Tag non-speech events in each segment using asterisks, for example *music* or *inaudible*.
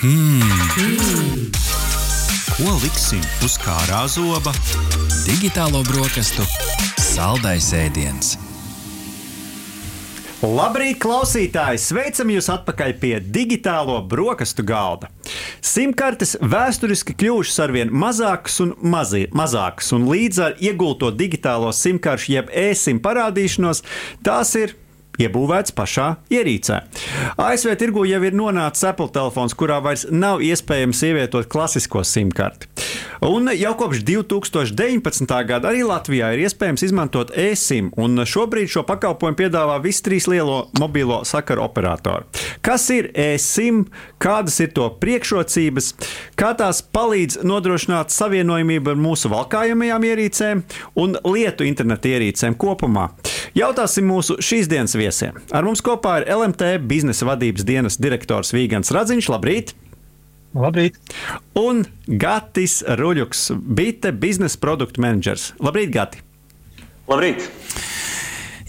Hmm. Ko liksim uz kārā zoba? Digitālo brokastu saldais ēdiens. Labrīt, klausītāji! Sveicam jūs atpakaļ pie digitālo brokastu galda. Simkartes vēsturiski kļuvušas ar vien mazākas un mazi, mazākas, un līdz ar iegūto digitālo simkaršu jeb e-sim parādīšanos, tās ir iebūvēts pašā ierīcē. ASV tirgu jau ir nonācis Apple telefons, kurā vairs nav iespējams ievietot klasisko simkarti. Un jau kopš 2019. gada arī Latvijā ir iespējams izmantot e-sim, un šobrīd šo pakalpojumu piedāvā visi trīs lielo mobilo sakaru operatori. Kas ir e-sim, kādas ir to priekšrocības, kā tās palīdz nodrošināt savienojumību ar mūsu valkājamajām ierīcēm un lietu interneta ierīcēm kopumā? Jautāsim mūsu šīs dienas viesiem. Ar mums kopā ir LMT biznesa vadības dienas direktors Vīgants Radziņš. Labrīt! Labrīt! Un Gatis Ruļuks, Bite biznesa produktu menedžers. Labrīt, Gati! Labrīt!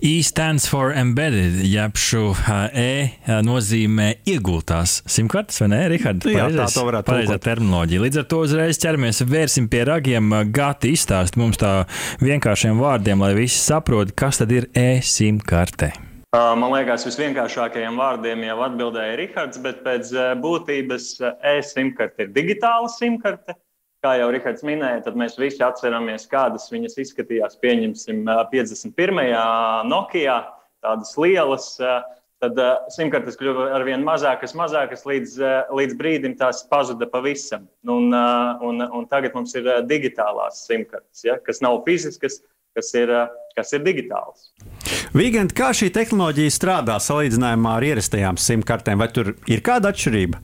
E stands for embedded, jeb šo E nozīmē iegultās simtkartes, vai ne, Rihard? Jā, tā to varētu pareizā tulkot. terminoloģija. Līdz ar to uzreiz ķeramies, vērsim pie ragiem. Gati izstāst mums tā vienkāršiem vārdiem, lai visi saprot, kas tad ir e-simkarte. Uh, Man liekas, visvienkāršākajiem vārdiem jau atbildēja Rihards, bet pēc uh, būtības uh, e-simkarte ir digitāla simkarte. Kā jau Rihards minēja, tad mēs visi atceramies, kādas viņas izskatījās. Pieņemsim, uh, 51. Nokia, tādas lielas. uh, Tad uh, simkartes kļuva ar vien mazākas, mazākas, līdz, uh, līdz brīdim tās pazuda pavisam. Un, uh, un, un tagad mums ir uh, digitālās simkartes, ja, kas nav fiziskas, kas ir, uh, kas ir digitālas. Vīgant, kā šī tehnoloģija strādā salīdzinājumā ar ierastajām simtkartēm? Vai tur ir kāda atšķirība?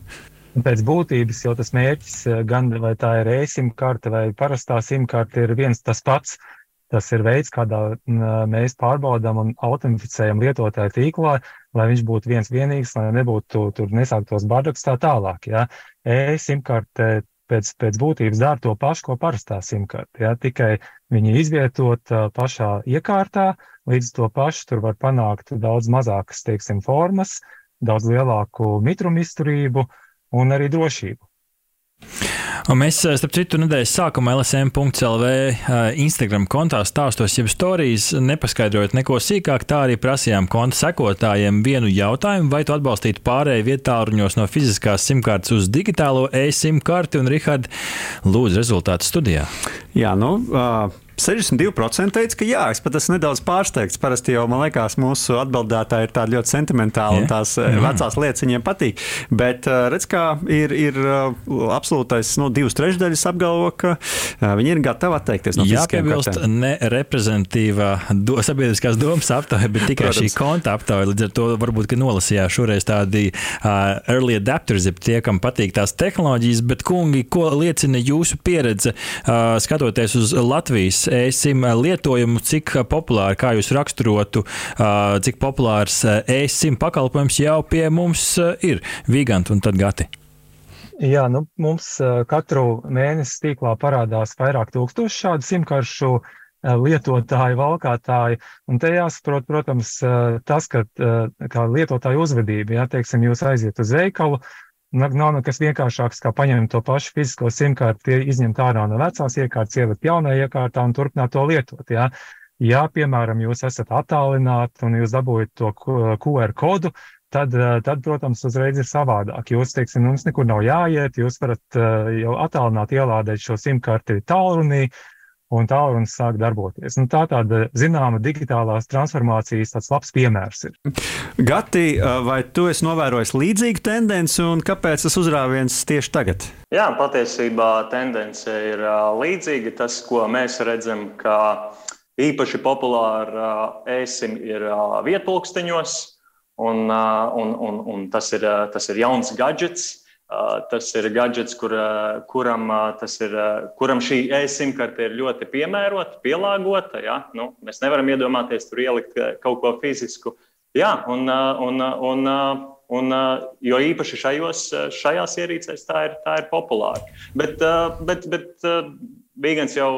Pēc būtības jau tas mērķis, eh, gan vai tā ir e-sim karte vai parastā sim karte, ir viens tas pats. Tas ir veids, kādā m, mēs pārbaudām un autentificējam lietotāju tīklā, lai viņš būtu viens vienīgs, lai nebūtu tur nesāktos bardaks tā tālāk. Ja. E-sim karte pēc, pēc būtības dara to pašu, ko parastā sim karte. Ja. Tikai viņi izvietot ā, pašā iekārtā, līdz to pašu tur var panākt daudz mazākas, teiksim, formas, daudz lielāku mitrumu izturību un arī drošību. Un mēs, eh, starp citu, nedēļas sākumā LSM.CLV eh, Instagram kontā stāstos, jeb stāstījis, nepaskaidrojot neko sīkāk, tā arī prasījām konta sekotājiem vienu jautājumu, vai tu atbalstītu pārēju vietāluņos no fiziskās simkartes uz digitālo e-sim karti, un Rihard, lūdzu rezultātu studijā. Jā, nu. Uh... 62% teica, ka jā, es pat esmu nedaudz pārsteigts. Parasti jau man liekas, mūsu atbildētāji ir tādi ļoti sentimentāli un Jā. tās mm. vecās lietas viņiem patīk. Bet uh, redz, kā ir, ir uh, absolūtais nu, divas trešdaļas apgalvo, ka viņi ir gatavi atteikties no Jāpiebilst, kartēm. ne reprezentīvā do, sabiedriskās domas aptaujā, bet tikai Protams. šī konta aptaujā. Līdz ar to varbūt, ka nolasījāt šoreiz tādi uh, early adapters, jeb tie, kam patīk tās tehnoloģijas, bet, kungi, ko liecina jūsu pieredze uh, skatoties uz Latvijas e-sim lietojumu, cik populāri, kā jūs raksturotu, cik populārs e-sim pakalpojums jau pie mums ir Vigant un tad Gati. Jā, nu, mums katru mēnesi tīklā parādās vairāk tūkstoši šādu simkaršu lietotāju, valkātāju. Un te jāsaprot, protams, tas, ka kā lietotāju uzvedība, ja teiksim, jūs aiziet uz veikalu, nav nekas vienkāršāks, kā paņemt to pašu fizisko simkarti, izņemt ārā no vecās iekārtas, ielikt jaunajā iekārtā un turpināt to lietot. Ja? Ja, piemēram, jūs esat attālināti un jūs dabūjat to QR kodu, tad, tad, protams, uzreiz ir savādāk. Jūs, teiksim, jums nekur nav jāiet, jūs varat eh, jau attālināt ielādēt šo simkarti tālrunī, un tālrunis sāk darboties. Nu, tā tāda zināma digitālās transformācijas tāds labs piemērs ir. Gati, vai tu esi novērojis līdzīgu tendenci un kāpēc tas uzrāviens tieši tagad? Jā, patiesībā tendence ir līdzīga. Tas, ko mēs redzam, ka īpaši populāra ēsim ir vietpulksteņos, un, un, un, un tas, ir, tas ir jauns gadgets. Ā, Tas ir gadgets, kur, ā, kuram, tas ir, kuram šī e-simkarte ir ļoti piemērota, pielāgota. Ja? Nu, mēs nevaram iedomāties tur ielikt kaut ko fizisku. Jā, un, un, un, un, jo īpaši šajos, šajās ierīcēs tā ir, tā ir populāra. Bet, bet, bet ā, Bīgans jau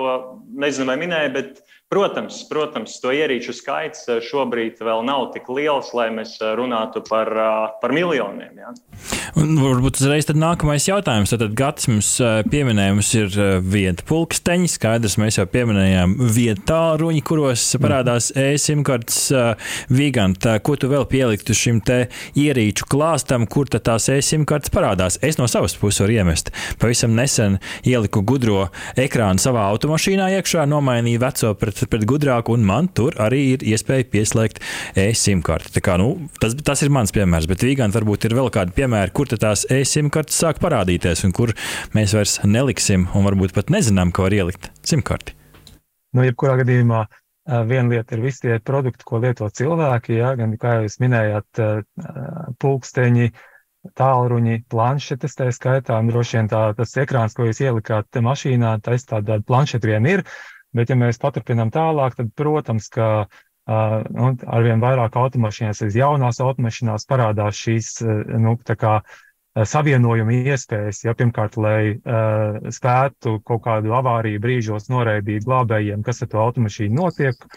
nezinu, vai minēja, bet Protams, protams, to ierīču skaits eh, šobrīd vēl nav tik liels, lai mēs eh, runātu par, eh, par miljoniem. Ja. Un varbūt uzreiz nākamais jautājums. Tad Gatis mums pieminēja, mums ir vieta pulksteņi, skaidrs, mēs jau pieminējām vietā ruņi, kuros parādās e-sim kartes viganta. Ko tu vēl pieliktu šim te ierīču klāstam, kur tad tās e-sim kartes parādās? Es no savas puses varu iemest. Pavisam nesen ieliku gudro ekrānu savā automašīnā iekšā, nomainīju veco pret pret gudrāku, un man tur arī ir iespēja pieslēgt e-sim karti. Kā, nu, tas, tas ir mans piemērs, bet Vīgant varbūt ir vēl kādi piemēri, kur tās e-sim kartes sāk parādīties, un kur mēs vairs neliksim, un varbūt pat nezinām, ko var ielikt simkarti. Nu, jebkurā gadījumā viena lieta ir visi tie produkti, ko lieto cilvēki, ja, gan, kā jūs minējāt, pulksteņi, tālruņi, planšetes, tā skaitā, un droši vien tā, tas ekrāns, ko jūs ielikāt mašīnā, tas tāda planšeta vien ir, Bet, ja mēs paturpinām tālāk, tad, protams, ka uh, nu, arvien vairāk automašīnās, aiz jaunās automašīnās parādās šīs nu, kā, savienojuma iespējas. Ja, pirmkārt, lai uh, spētu kaut kādu avāriju brīžos noraidīt glābējiem, kas ar to automašīnu notiek.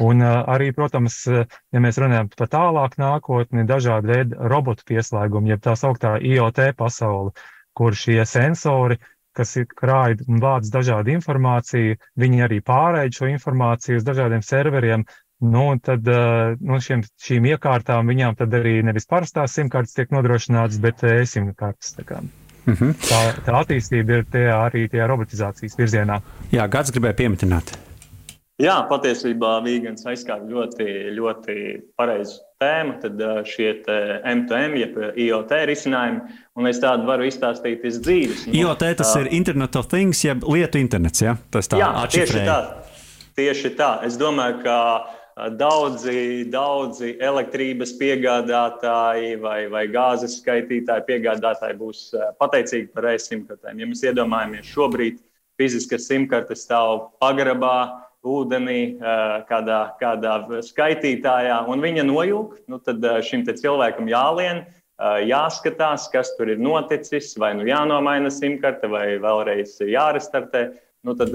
Un uh, arī, protams, ja mēs runājam par tālāk nākotni, dažādi veidi robotu pieslēgumi, jeb tā sauktā IoT pasauli, kur šie sensori kas ir krājumi un vāc dažādu informāciju, viņi arī pārēd šo informāciju uz dažādiem serveriem. Nu, tad eh, nu, šiem, šīm iekārtām viņām arī nevis parastās simtkartes tiek nodrošinātas, bet e-simtkartes. Mm -hmm. tā, tā attīstība ir tie, arī tie robotizācijas virzienā. Jā, Gads gribēja pieminēt. Jā, patiesībā Vīgans aizskāra ļoti, ļoti pareizu tēmu. Tad šie M2M, jeb IoT risinājumi, un es tādu varu izstāstīt iz dzīves. Nu, IoT tas uh, ir Internet of Things, jeb lietu internets, ja? Tas tā jā, tieši tā. Tieši tā. Es domāju, ka daudzi, daudzi elektrības piegādātāji vai, vai gāzes skaitītāji piegādātāji būs pateicīgi par e-simkartēm. Ja mēs iedomājamies šobrīd, fiziskas simkartes stāv pagrabā, ūdenī, kādā, kādā skaitītājā, un viņa nojūg, nu, tad šim cilvēkam jālien, jāskatās, kas tur ir noticis, vai nu jānomaina simkarte, vai vēlreiz jārestartē. Nu, tad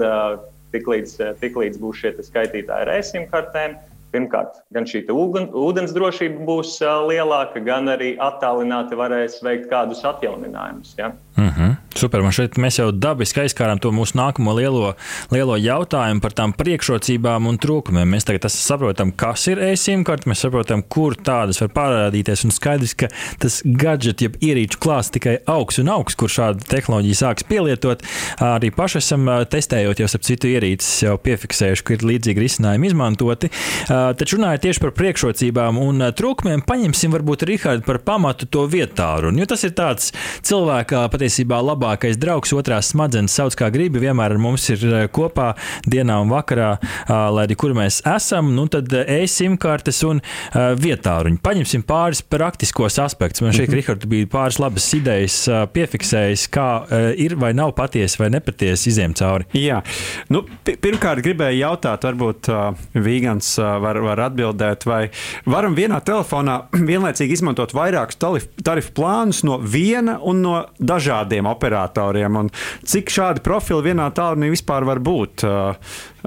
tiklīdz, tiklīdz būs šie skaitītāji ar e-simkartēm, pirmkārt, gan šī ūdens drošība būs lielāka, gan arī attālināti varēs veikt kādus atjauninājumus. Ja? Mm -hmm. Super, man šeit mēs jau dabiski aizkārām to mūsu nākamo lielo, lielo jautājumu par tām priekšrocībām un trūkumiem. Mēs tagad saprotam, kas ir e-sim karte, mēs saprotam, kur tādas var parādīties. Un skaidrs, ka tas gadget, jeb ierīču klāsts tikai augs un augs, kur šāda tehnoloģija sāks pielietot. Arī paši esam testējot jau ap citu ierīces, jau piefiksējuši, ka ir līdzīgi risinājumi izmantoti. Taču runājot tieši par priekšrocībām un trūkumiem, paņemsim varbūt Rihardu par pamatu to vietāru. Jo tas ir tāds cilvēka patiesībā labāk labākais draugs, otrās smadzenes sauc kā gribi, vienmēr ar mums ir eh, kopā dienā un vakarā, lai arī kur mēs esam. Nu, tad e-simkartes un vietāruņi. Paņemsim pāris praktiskos aspektus. Man šeit, -hmm. Rihards, bija pāris labas idejas piefiksējis, kā ir vai nav patiesi vai nepatiesi iziem cauri. Jā, nu, pirmkārt gribēju jautāt, varbūt uh, Vīgans uh, var, var atbildēt, vai varam vienā telefonā *clears throat* vienlaicīgi izmantot vairākus tarifu, tarifu plānus no viena un no dažādiem operatoriem operatoriem. Un cik šādi profili vienā tālrunī vispār var būt uh,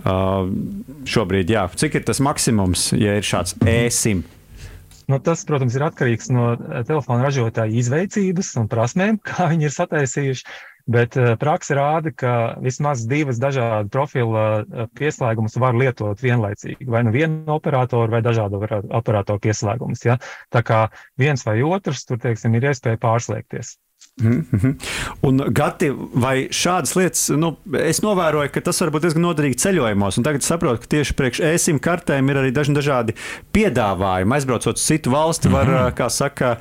uh, šobrīd? Jā. Cik ir tas maksimums, ja ir šāds e-sim? Nu, tas, protams, ir atkarīgs no telefona ražotāja izveicības un prasmēm, *laughs* kā viņi ir sataisījuši. Bet uh, praksa rāda, ka vismaz divas dažādu profilu uh, pieslēgumus var lietot vienlaicīgi. Vai nu vienu operatoru, vai dažādu operatoru pieslēgumus. Ja? Tā kā viens vai otrs, tur teiksim, ir iespēja pārslēgties. Mm -hmm. Un, Gati, vai šādas lietas, nu, es novēroju, ka tas var būt diezgan noderīgi ceļojumos, un tagad saprotu, ka tieši priekš ēsim kartēm ir arī dažni dažādi piedāvājumi. Aizbraucot uz citu valsti, var, mm -hmm. kā saka,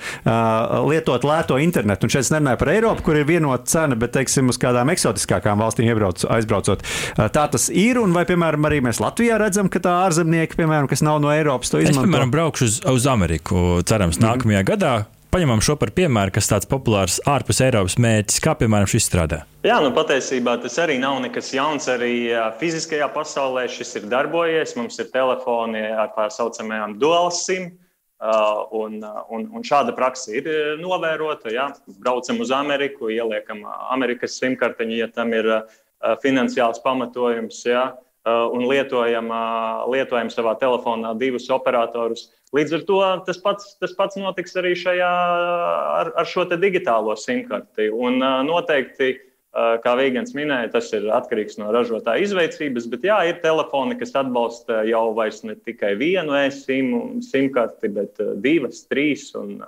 lietot lēto internetu. Un šeit es nerunāju par Eiropu, kur ir vienota cena, bet, teiksim, uz kādām eksotiskākām valstīm iebrauc, aizbraucot. Tā tas ir, un vai, piemēram, arī mēs Latvijā redzam, ka tā ārzemnieki, piemēram, kas nav no Eiropas, to izmanto? Es, piemēram, braukšu uz, uz Ameriku, cerams, nākamajā mm -hmm. gadā paņemam šo par piemēru, kas tāds populārs ārpus Eiropas mērķis, kā piemēram šis strādā. Jā, nu patiesībā tas arī nav nekas jauns. Arī fiziskajā pasaulē šis ir darbojies. Mums ir telefoni ar tā saucamajām dual sim. Uh, un, un, un šāda praksa ir novērota. Ja? Braucam uz Ameriku, ieliekam Amerikas simkartiņu, ja tam ir uh, finansiāls pamatojums. Ja? Un lietojam, lietojam savā telefonā divus operatorus. Līdz ar to tas pats, tas pats notiks arī šajā, ar, ar šo digitālo simkarti. Un noteikti, kā Vīgans minēja, tas ir atkarīgs no ražotāja izveicības, bet jā, ir telefoni, kas atbalsta jau vairs ne tikai vienu e-simu simkarti, bet divas, trīs. Un,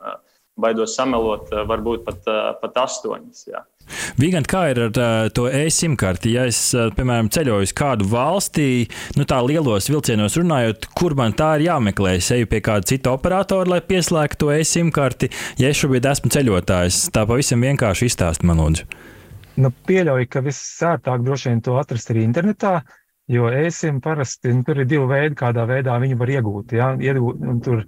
Baidos samelot, varbūt pat, pat astoņas. Jā. Vigant, kā ir ar uh, to e-sim karti? Ja es, piemēram, ceļoju uz kādu valstī, nu tā lielos vilcienos runājot, kur man tā ir jāmeklē? Es eju pie kāda cita operatora, lai pieslēgtu to e-sim karti. Ja es šobrīd esmu ceļotājs, tā pavisam vienkārši izstāst man lūdzu. Nu, pieļauju, ka visērtāk droši vien to atrast arī internetā. Jo ēsim parasti nu, tur ir divi veidi, kādā veidā viņu var iegūt. Ja? iegūt tur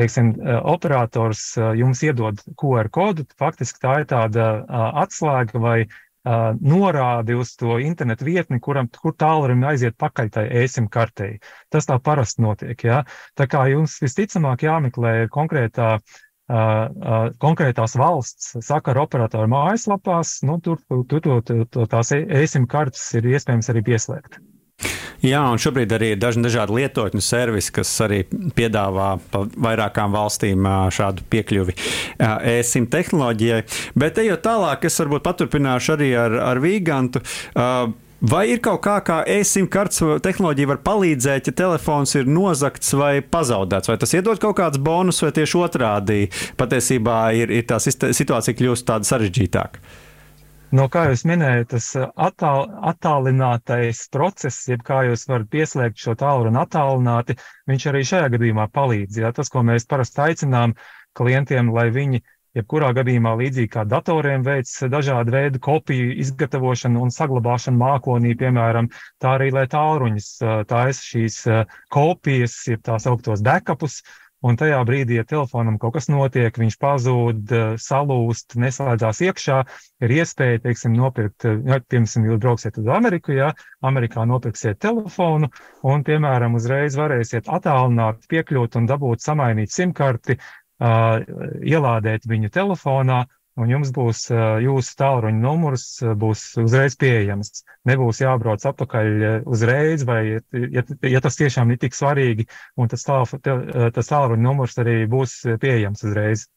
teiksim, eh, operators eh, jums iedod QR kodu, faktiski tā ir tāda eh, atslēga vai norādi uz to internetu vietni, kuram, kur tālrunim aiziet pakaļ tai ēsim kartei. Tas tā parasti notiek. Ja? Tā kā jums visticamāk jāmeklē konkrētā konkrētās valsts sakara operatoru mājaslapās, nu, tur, tur, tur, tur tās ēsim kartes ir iespējams arī pieslēgt. Jā, un šobrīd arī ir daži dažādi lietotņu servisi, kas arī piedāvā vairākām valstīm šādu piekļuvi e-sim tehnoloģijai. Bet ejot tālāk, es varbūt paturpināšu arī ar, ar Vīgantu. Vai ir kaut kā, kā e-sim kartes tehnoloģija var palīdzēt, ja telefons ir nozagts vai pazaudēts? Vai tas iedod kaut kādus bonus, vai tieši otrādi patiesībā ir, ir tā situācija kļūst tāda sarežģītāka? No kā jūs minējāt, tas uh, attāl, attālinātais process, jeb kā jūs varat pieslēgt šo tālruni attālināti, viņš arī šajā gadījumā palīdz. Ja? Tas, ko mēs parasti aicinām klientiem, lai viņi jebkurā gadījumā līdzīgi kā datoriem veids dažādu veidu kopiju izgatavošanu un saglabāšanu mākonī, piemēram, tā arī, lai tālruņus uh, taisa šīs uh, kopijas, jeb tās augtos backupus, Un tajā brīdī, ja telefonam kaut kas notiek, viņš pazūd, eh, salūst, neslēdzās iekšā, ir iespēja, teiksim, nopirkt, eh, ja, piemēram, jūs brauksiet uz Ameriku, ja Amerikā nopirksiet telefonu un, piemēram, uzreiz varēsiet attālināt, piekļūt un dabūt samainīt simkarti, uh, ielādēt viņu telefonā un jums būs jūsu tālruņa numurs būs uzreiz pieejams. Nebūs jābrauc atpakaļ uzreiz, vai, ja, ja tas tiešām ir tik svarīgi, un tas, tāl, tas tālruņa numurs arī būs pieejams uzreiz.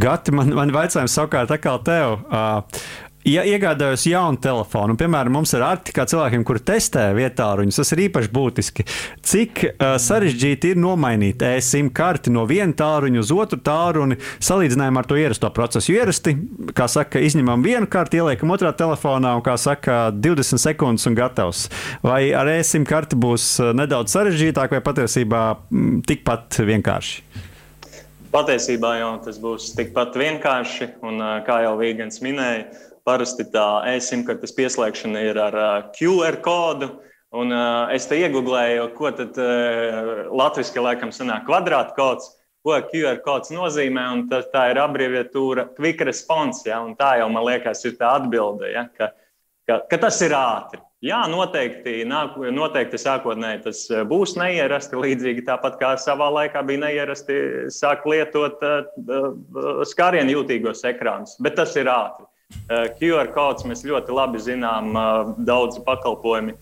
Gati, man, man jautājums savukārt atkal tev. Uh, Ja iegādājos jaunu telefonu, piemēram, mums ir arti kā cilvēkiem, kuri testē vietā ruņus, tas ir īpaši būtiski. Cik uh, sarežģīti ir nomainīt e-sim karti no viena tālruņa uz otru tālruni, salīdzinājumā ar to ierasto procesu. Jo ierasti, kā saka, izņemam vienu karti, ieliekam otrā telefonā un, kā saka, 20 sekundes un gatavs. Vai ar e-sim karti būs nedaudz sarežģītāk vai patiesībā m, tikpat vienkārši? Patiesībā jau tas būs tikpat vienkārši, un kā jau Vīgans minēja, Parasti tā e-simkartes pieslēgšana ir ar QR kodu. Un, uh, es te iegūlēju, ko tad uh, latviešu laikam sanāk kvadrātkods, ko QR kods nozīmē. Tā, tā ir abreviatūra Quick Response. Ja, tā jau man liekas, ir tā atbilde, ja, ka, ka, ka tas ir ātri. Jā, noteikti, nāk, noteikti sākotnēji tas būs neierasti. Līdzīgi tāpat kā savā laikā bija neierasti sākt lietot uh, skārienu jūtīgos ekrānus, bet tas ir ātri. Eh, QR kods mēs ļoti labi zinām, eh, daudzi pakalpojumi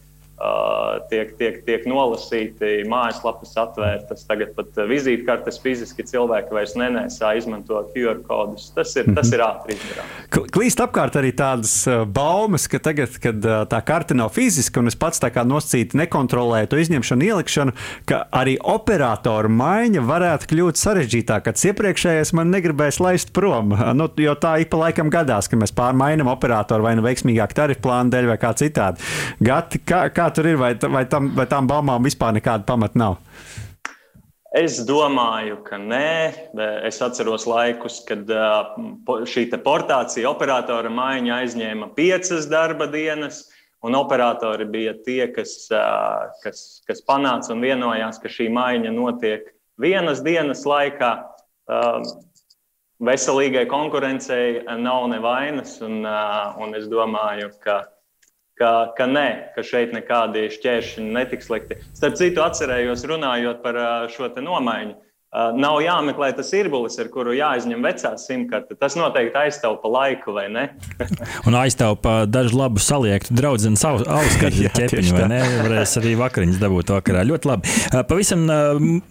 tiek, tiek, tiek nolasīti, mājaslapas atvērtas, tagad pat vizītkartes fiziski cilvēki vairs nenēsā, izmanto QR kodus. Tas ir, tas ir ātri izdarāms. *laughs* Klīst apkārt arī tādas baumas, ka tagad, kad tā karte nav fiziska un es pats tā kā nosacīti nekontrolēju to izņemšanu, ielikšanu, ka arī operatoru maiņa varētu kļūt sarežģītāka. Kad iepriekšējais man negribēs laist prom, nu, jo tā ik pa laikam gadās, ka mēs pārmainām operatoru vai nu veiksmīgāk tarifu plānu dēļ vai kā citādi. Gati, kā, kā kā tur ir, vai, vai, tam, vai tām baumām vispār nekāda pamata nav? Es domāju, ka nē. Es atceros laikus, kad šī portācija operatora maiņa aizņēma piecas darba dienas, un operatori bija tie, kas, kas, kas panāca un vienojās, ka šī maiņa notiek vienas dienas laikā. Veselīgai konkurencei nav nevainas, un, un es domāju, ka ka, ka nē, ka šeit nekādi šķēršļi netiks likti. Starp citu, atcerējos runājot par šo nomaiņu. Nav jāmeklē tas irbulis, ar kuru jāizņem vecā simkarte. Tas noteikti aiztaupa laiku, vai ne? *laughs* un aiztaupa dažu labu saliektu draugu *laughs* auskatu ķepiņu, vai ne? Varēs arī vakariņas dabūt vakarā. Ļoti labi. Pavisam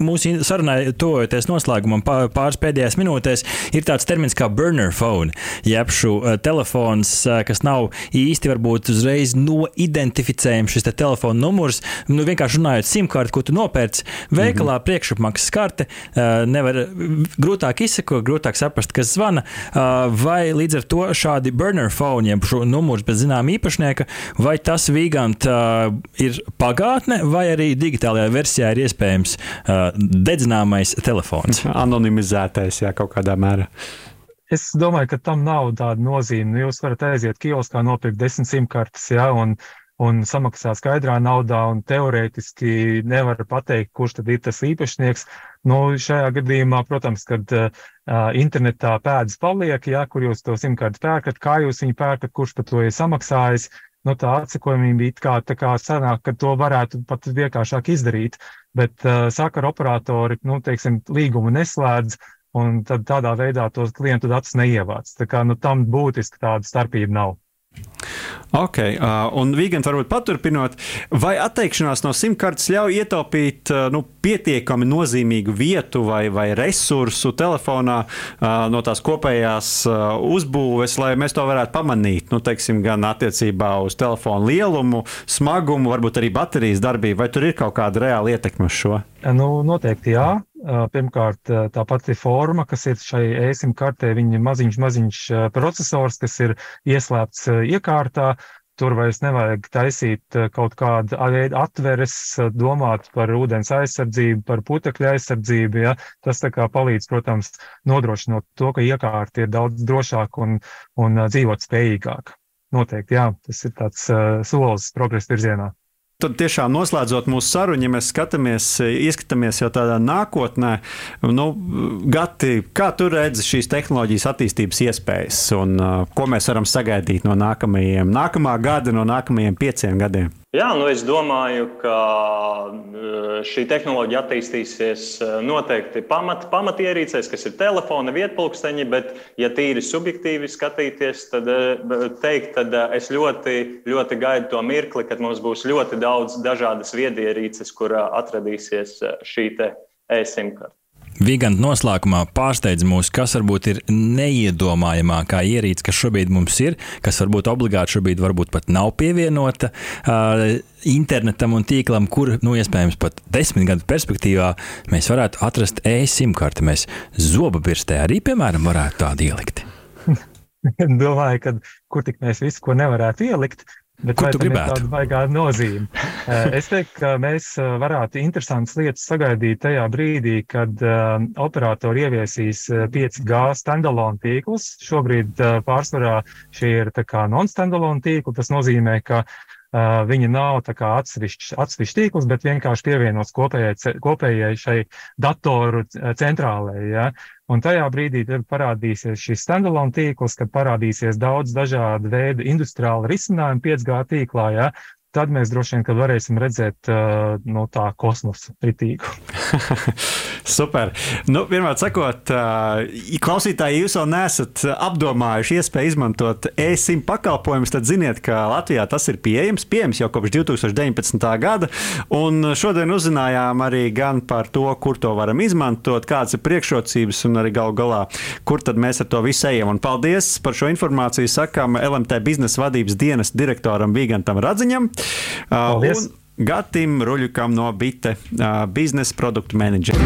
mūsu sarunai tojoties noslēgumam pāris pēdējās minūtēs ir tāds termins kā burner phone, jeb šo telefons, kas nav īsti varbūt uzreiz noidentificējams šis te telefona numurs. Nu, vienkārši runājot simkārti, ko tu nopērci veikalā, mm -hmm. priekšapmaksas karte nevar grūtāk izsekot, grūtāk saprast, kas zvana. Vai līdz ar to šādi burner phone, jeb šo numuru bez zināma īpašnieka, vai tas vīgant ir pagātne, vai arī digitālajā versijā ir iespējams dedzināmais telefons? *laughs* Anonimizētais, jā, kaut kādā mērā. Es domāju, ka tam nav tāda nozīme. Jūs varat aiziet kioskā, nopirkt desmit simtkartes, ja, un un samaksā skaidrā naudā, un teorētiski nevar pateikt, kurš tad ir tas īpašnieks. Nu, šajā gadījumā, protams, kad uh, internetā pēdas paliek, ja, kur jūs to simtkārtu pērkat, kā jūs viņu pērkat, kurš par to ir samaksājis, nu, tā atsakojamība it kā, kā sanāk, ka to varētu pat vienkāršāk izdarīt, bet uh, sakaru operatori, nu, teiksim, līgumu neslēdz, un tad tādā veidā tos klientu datus neievāc. Tā kā, nu, tam būtiski tāda starpība nav. Ok, uh, un Vigants varbūt paturpinot, vai atteikšanās no simtkartes ļauj ietaupīt uh, nu, pietiekami nozīmīgu vietu vai, vai resursu telefonā uh, no tās kopējās uh, uzbūves, lai mēs to varētu pamanīt, nu, teiksim, gan attiecībā uz telefonu lielumu, smagumu, varbūt arī baterijas darbību, vai tur ir kaut kāda reāla ietekme uz šo? Nu, noteikti jā. Pirmkārt, tā pati forma, kas ir šai ēsim kartē, viņa maziņš, maziņš procesors, kas ir ieslēpts iekārtā. Tur vairs nevajag taisīt kaut kādu veidu atveres, domāt par ūdens aizsardzību, par putekļu aizsardzību. Ja? Tas palīdz, protams, nodrošinot to, ka iekārta ir daudz drošāka un, un dzīvot spējīgāka. Noteikti, jā, tas ir tāds uh, solis progresa virzienā. Tad tiešām noslēdzot mūsu sarunu, ja mēs skatāmies, ieskatāmies jau tādā nākotnē, nu, Gati, kā tu redzi šīs tehnoloģijas attīstības iespējas un uh, ko mēs varam sagaidīt no nākamajiem, nākamā gada, no nākamajiem pieciem gadiem? Jā, nu es domāju, ka eh, šī tehnoloģija attīstīsies eh, noteikti pamat, pamatierīcēs, kas ir telefona vietpunkteņi, bet, ja tīri subjektīvi skatīties, tad, eh, teikt, tad es ļoti, ļoti gaidu to mirkli, kad mums būs ļoti daudz dažādas viedierīces, kur atradīsies šī e-simkarte. Vigants noslēgumā pārsteidz mūs, kas varbūt ir neiedomājamākā ierīce, kas šobrīd mums ir, kas varbūt obligāti šobrīd varbūt pat nav pievienota uh, internetam un tīklam, kur, nu, iespējams, pat desmit gadu perspektīvā mēs varētu atrast e-sim karti. Mēs zoba birstē arī, piemēram, varētu tādu ielikt. *laughs* Domāju, ka kur tik mēs visu, ko nevarētu ielikt, Bet Kur tu gribētu? Tāda baigā nozīme. *laughs* Eh, es teiktu, ka mēs eh, varētu interesantas lietas sagaidīt tajā brīdī, kad uh, operatori ieviesīs 5G standalone tīklus. Šobrīd uh, pārsvarā šie ir non-standalone tīkli. Tas nozīmē, ka uh, viņi nav atsevišķs, atsevišķs tīkls, bet vienkārši pievienots kopējai, kopējai šai datoru centrālajai. Ja? Un tajā brīdī parādīsies šis standalone tīkls, kad parādīsies daudz dažādu veidu industriālu risinājumu 5G tīklā. Ja? Tad mēs droši vien varēsim redzēt uh, no tā kosmosa ritīgu. *laughs* Super. Nu, vienmēr sakot, uh, klausītāji, jūs vēl neesat apdomājuši iespēju izmantot e-sim pakalpojumus, tad ziniet, ka Latvijā tas ir pieejams, pieejams jau kopš 2019. gada. Un šodien uzzinājām arī gan par to, kur to varam izmantot, kādas ir priekšrocības un arī gal galā, kur tad mēs ar to visu ejam. Un paldies par šo informāciju sakām LMT biznesa vadības dienas direktoram Vīgantam Radziņam. Paldies! Gatim Ruļukam no Bite biznesa produktu menedžera.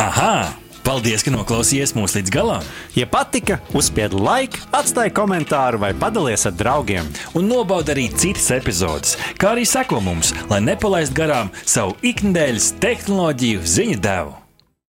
Aha! Paldies, ka noklausījāties mūsu līdz galam! Ja patika, uzspiediet laiku, atstājiet komentāru vai padalieties ar draugiem. Un nobaudiet arī citas epizodes, kā arī sekot mums, lai nepalaistu garām savu ikdienas tehnoloģiju ziņu devumu.